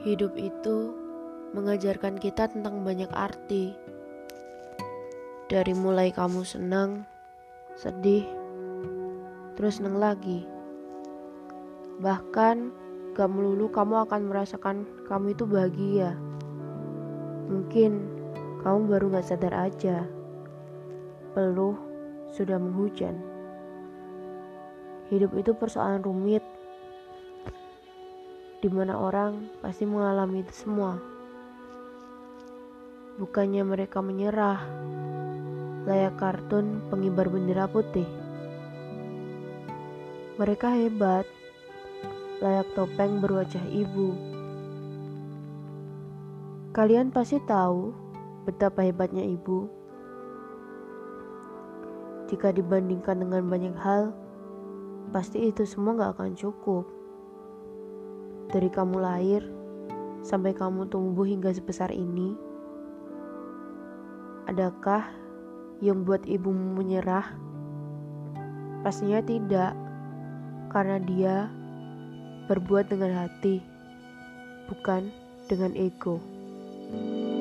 Hidup itu mengajarkan kita tentang banyak arti. Dari mulai kamu senang, sedih, terus senang lagi. Bahkan gak melulu kamu akan merasakan kamu itu bahagia. Mungkin kamu baru gak sadar aja. Peluh sudah menghujan. Hidup itu persoalan rumit di mana orang pasti mengalami itu semua. Bukannya mereka menyerah, layak kartun pengibar bendera putih. Mereka hebat, layak topeng berwajah ibu. Kalian pasti tahu betapa hebatnya ibu. Jika dibandingkan dengan banyak hal, pasti itu semua gak akan cukup. Dari kamu lahir sampai kamu tumbuh hingga sebesar ini, adakah yang buat ibumu menyerah? Pastinya tidak, karena dia berbuat dengan hati, bukan dengan ego. thank you